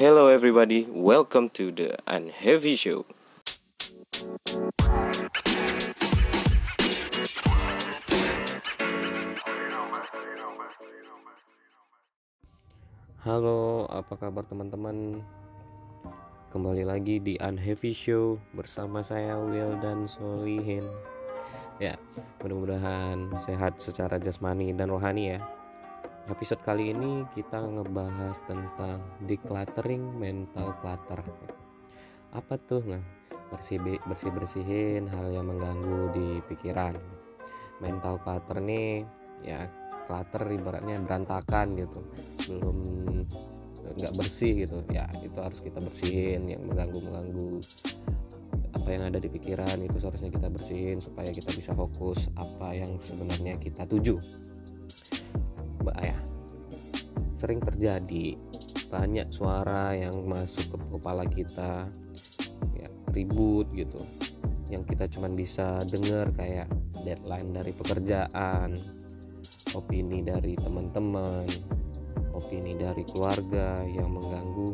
Hello everybody, welcome to the Unheavy Show. Halo, apa kabar teman-teman? Kembali lagi di Unheavy Show bersama saya Will dan Solihin. Ya, mudah-mudahan sehat secara jasmani dan rohani ya. Episode kali ini kita ngebahas tentang decluttering mental clutter. Apa tuh? Nah, bersih bersih bersihin hal yang mengganggu di pikiran. Mental clutter nih ya clutter ibaratnya berantakan gitu belum nggak bersih gitu ya itu harus kita bersihin yang mengganggu mengganggu apa yang ada di pikiran itu seharusnya kita bersihin supaya kita bisa fokus apa yang sebenarnya kita tuju ya. Sering terjadi. Banyak suara yang masuk ke kepala kita ya ribut gitu. Yang kita cuma bisa dengar kayak deadline dari pekerjaan opini dari teman-teman, opini dari keluarga yang mengganggu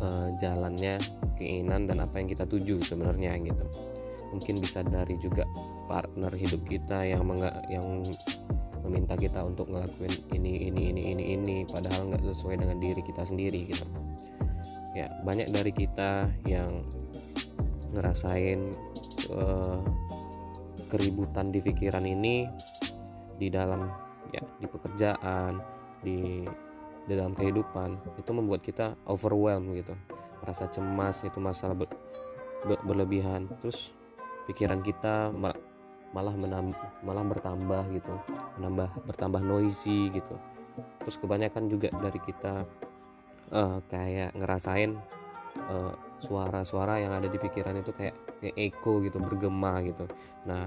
uh, jalannya keinginan dan apa yang kita tuju sebenarnya gitu. Mungkin bisa dari juga partner hidup kita yang yang meminta kita untuk ngelakuin ini ini ini ini ini padahal nggak sesuai dengan diri kita sendiri gitu. Ya banyak dari kita yang ngerasain uh, keributan di pikiran ini di dalam ya di pekerjaan di di dalam kehidupan itu membuat kita overwhelmed gitu merasa cemas itu masalah ber, ber, berlebihan terus pikiran kita malah menambah, malah bertambah gitu menambah bertambah noisy gitu. Terus kebanyakan juga dari kita uh, kayak ngerasain eh, suara-suara uh, yang ada di pikiran itu kayak kayak echo gitu bergema gitu. Nah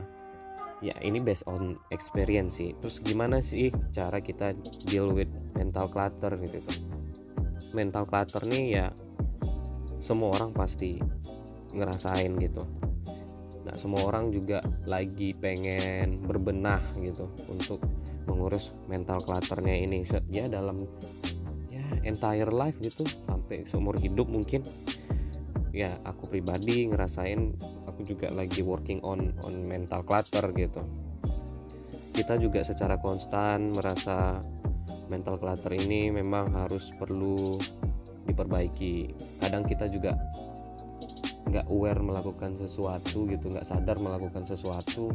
ya ini based on experience sih. Terus gimana sih cara kita deal with mental clutter gitu? Mental clutter nih ya semua orang pasti ngerasain gitu nah semua orang juga lagi pengen berbenah gitu untuk mengurus mental clutternya ini. Ya dalam ya entire life gitu sampai seumur hidup mungkin. Ya aku pribadi ngerasain aku juga lagi working on on mental clutter gitu. Kita juga secara konstan merasa mental clutter ini memang harus perlu diperbaiki. Kadang kita juga nggak aware melakukan sesuatu gitu nggak sadar melakukan sesuatu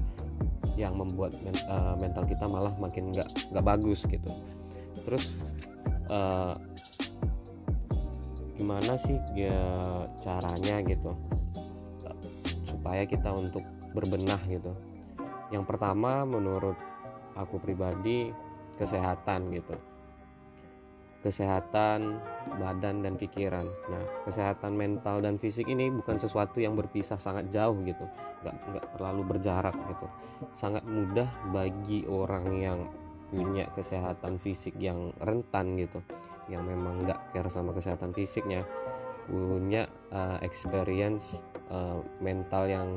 yang membuat men, uh, mental kita malah makin nggak nggak bagus gitu. Terus uh, gimana sih ya caranya gitu upaya kita untuk berbenah gitu? Yang pertama menurut aku pribadi kesehatan gitu kesehatan badan dan pikiran. Nah kesehatan mental dan fisik ini bukan sesuatu yang berpisah sangat jauh gitu. Nggak nggak terlalu berjarak gitu. Sangat mudah bagi orang yang punya kesehatan fisik yang rentan gitu yang memang nggak care sama kesehatan fisiknya punya uh, experience uh, mental yang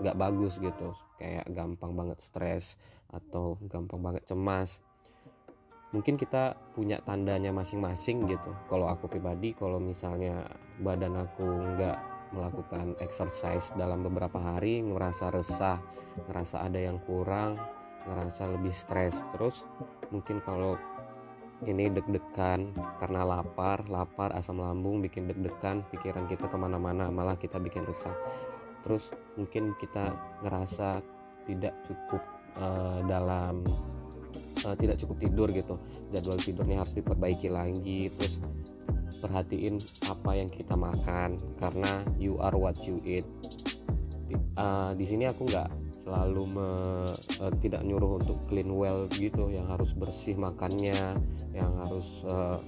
nggak bagus gitu. Kayak gampang banget stres atau gampang banget cemas mungkin kita punya tandanya masing-masing gitu. Kalau aku pribadi kalau misalnya badan aku nggak melakukan exercise dalam beberapa hari ngerasa resah ngerasa ada yang kurang ngerasa lebih stres terus mungkin kalau ini deg-degan karena lapar lapar asam lambung bikin deg-degan pikiran kita ke mana-mana malah kita bikin resah. Terus mungkin kita ngerasa tidak cukup uh, dalam uh, tidak cukup tidur gitu. Jadwal tidurnya harus diperbaiki lagi terus perhatiin apa yang kita makan karena you are what you eat. Uh, di sini aku nggak selalu me, uh, tidak nyuruh untuk clean well gitu yang harus bersih makannya yang harus uh,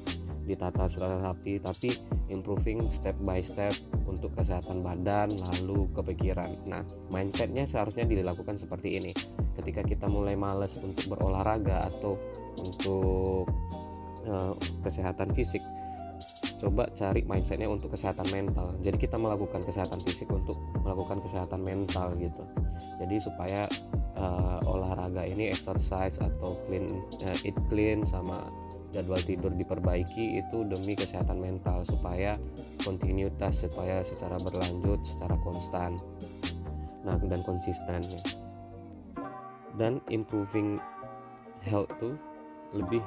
ditata secara rapi tapi improving step by step untuk kesehatan badan lalu kepikiran. Nah mindsetnya seharusnya dilakukan seperti ini. Ketika kita mulai males untuk berolahraga atau untuk uh, kesehatan fisik coba cari mindsetnya untuk kesehatan mental. Jadi kita melakukan kesehatan fisik untuk melakukan kesehatan mental gitu. Jadi supaya uh, olahraga ini exercise atau clean uh, eat clean sama jadwal tidur diperbaiki itu demi kesehatan mental supaya kontinuitas supaya secara berlanjut secara konstan. Nah dan konsisten dan improving health tuh lebih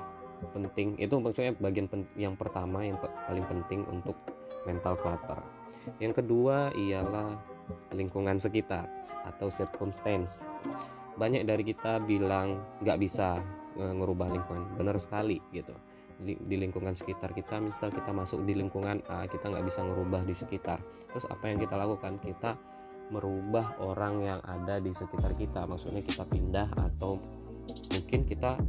penting. Itu maksudnya bagian pen, yang pertama yang paling penting untuk mental clutter. Yang kedua ialah lingkungan sekitar atau circumstance. Banyak dari kita bilang nggak bisa ngerubah lingkungan. Benar sekali gitu. Di lingkungan sekitar kita misal kita masuk di lingkungan A kita nggak bisa ngerubah di sekitar. Terus apa yang kita lakukan? Kita merubah orang yang ada di sekitar kita. Maksudnya kita pindah atau mungkin kita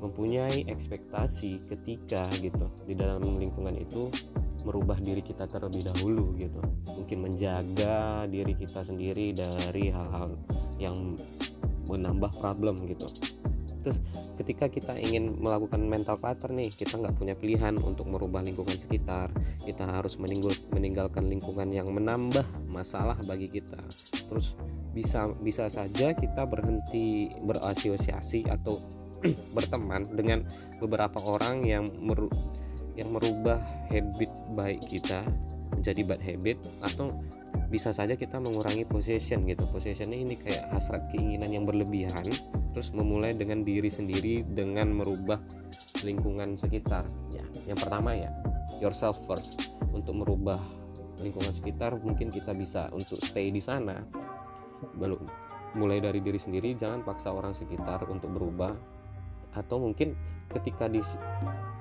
mempunyai ekspektasi ketika gitu. Di dalam lingkungan itu merubah diri kita terlebih dahulu gitu. Mungkin menjaga diri kita sendiri dari hal-hal yang menambah problem gitu terus ketika kita ingin melakukan mental clutter nih kita nggak punya pilihan untuk merubah lingkungan sekitar. Kita harus meninggal, meninggalkan lingkungan yang menambah masalah bagi kita. Terus bisa bisa saja kita berhenti berasosiasi atau berteman dengan beberapa orang yang meru, yang merubah habit baik kita menjadi bad habit atau bisa saja kita mengurangi possession gitu. Possessionnya ini kayak hasrat keinginan yang berlebihan terus memulai dengan diri sendiri dengan merubah lingkungan sekitar. Ya. Yang pertama ya yourself first. Untuk merubah lingkungan sekitar mungkin kita bisa untuk stay di sana. Belum mulai dari diri sendiri jangan paksa orang sekitar untuk berubah. Atau mungkin ketika di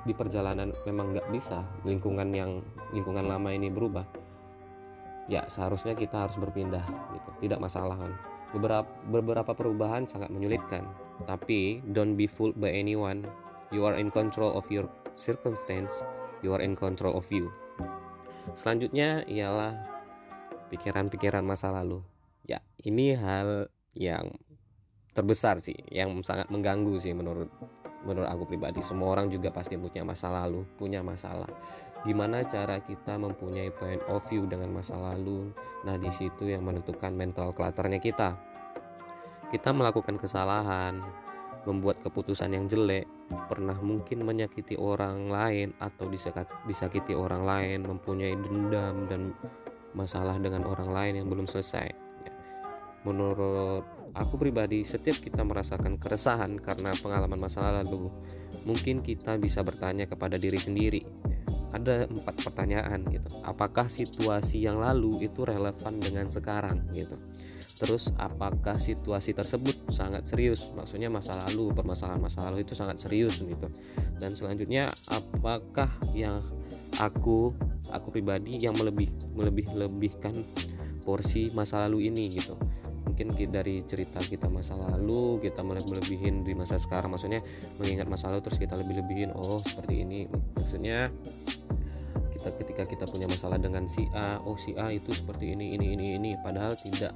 di perjalanan memang nggak bisa lingkungan yang lingkungan lama ini berubah ya seharusnya kita harus berpindah gitu. Tidak masalah kan beberapa beberapa perubahan sangat menyulitkan. Tapi don't be fooled by anyone. You are in control of your circumstance. You are in control of you. Selanjutnya ialah pikiran-pikiran masa lalu. Ya ini hal yang terbesar sih yang sangat mengganggu sih menurut menurut aku pribadi. Semua orang juga pasti punya masa lalu punya masalah gimana cara kita mempunyai point of view dengan masa lalu? Nah di situ yang menentukan mental clutternya kita. Kita melakukan kesalahan membuat keputusan yang jelek pernah mungkin menyakiti orang lain atau disakiti orang lain mempunyai dendam dan masalah dengan orang lain yang belum selesai. Ya. menurut aku pribadi setiap kita merasakan keresahan karena pengalaman masa lalu mungkin kita bisa bertanya kepada diri sendiri ada empat pertanyaan gitu. Apakah situasi yang lalu itu relevan dengan sekarang gitu? Terus apakah situasi tersebut sangat serius? Maksudnya masa lalu permasalahan masa lalu itu sangat serius gitu. Dan selanjutnya apakah yang aku aku pribadi yang melebih melebih lebihkan porsi masa lalu ini gitu mungkin dari cerita kita masa lalu kita mulai melebihin di masa sekarang maksudnya mengingat masa lalu terus kita lebih lebihin oh seperti ini. Maksudnya kita ketika kita punya masalah dengan si A oh si A itu seperti ini ini ini ini padahal tidak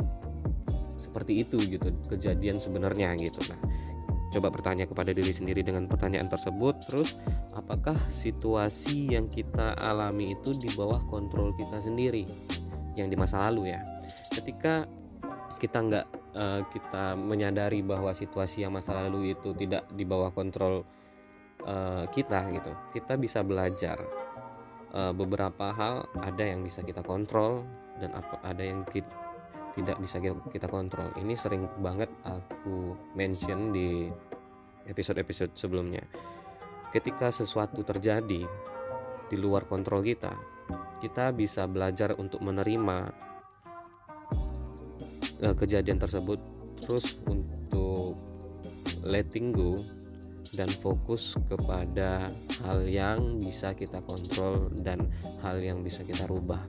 seperti itu gitu kejadian sebenarnya gitu. Nah coba bertanya kepada diri sendiri dengan pertanyaan tersebut terus apakah situasi yang kita alami itu di bawah kontrol kita sendiri yang di masa lalu ya? Ketika kita nggak uh, kita menyadari bahwa situasi yang masa lalu itu tidak di bawah kontrol uh, kita gitu. Kita bisa belajar uh, beberapa hal ada yang bisa kita kontrol dan apa ada yang kita, tidak bisa kita kontrol. Ini sering banget aku mention di episode-episode sebelumnya. Ketika sesuatu terjadi di luar kontrol kita kita bisa belajar untuk menerima uh, kejadian tersebut terus untuk letting go dan fokus kepada hal yang bisa kita kontrol dan hal yang bisa kita rubah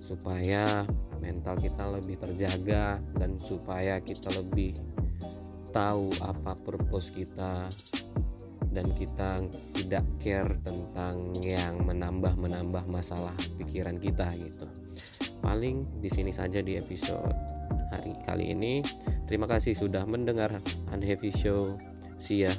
supaya mental kita lebih terjaga dan supaya kita lebih tahu apa purpose kita dan kita tidak care tentang yang menambah-menambah masalah pikiran kita gitu. Paling di sini saja di episode kali ini. Terima kasih sudah mendengar Unheavy Show. See ya.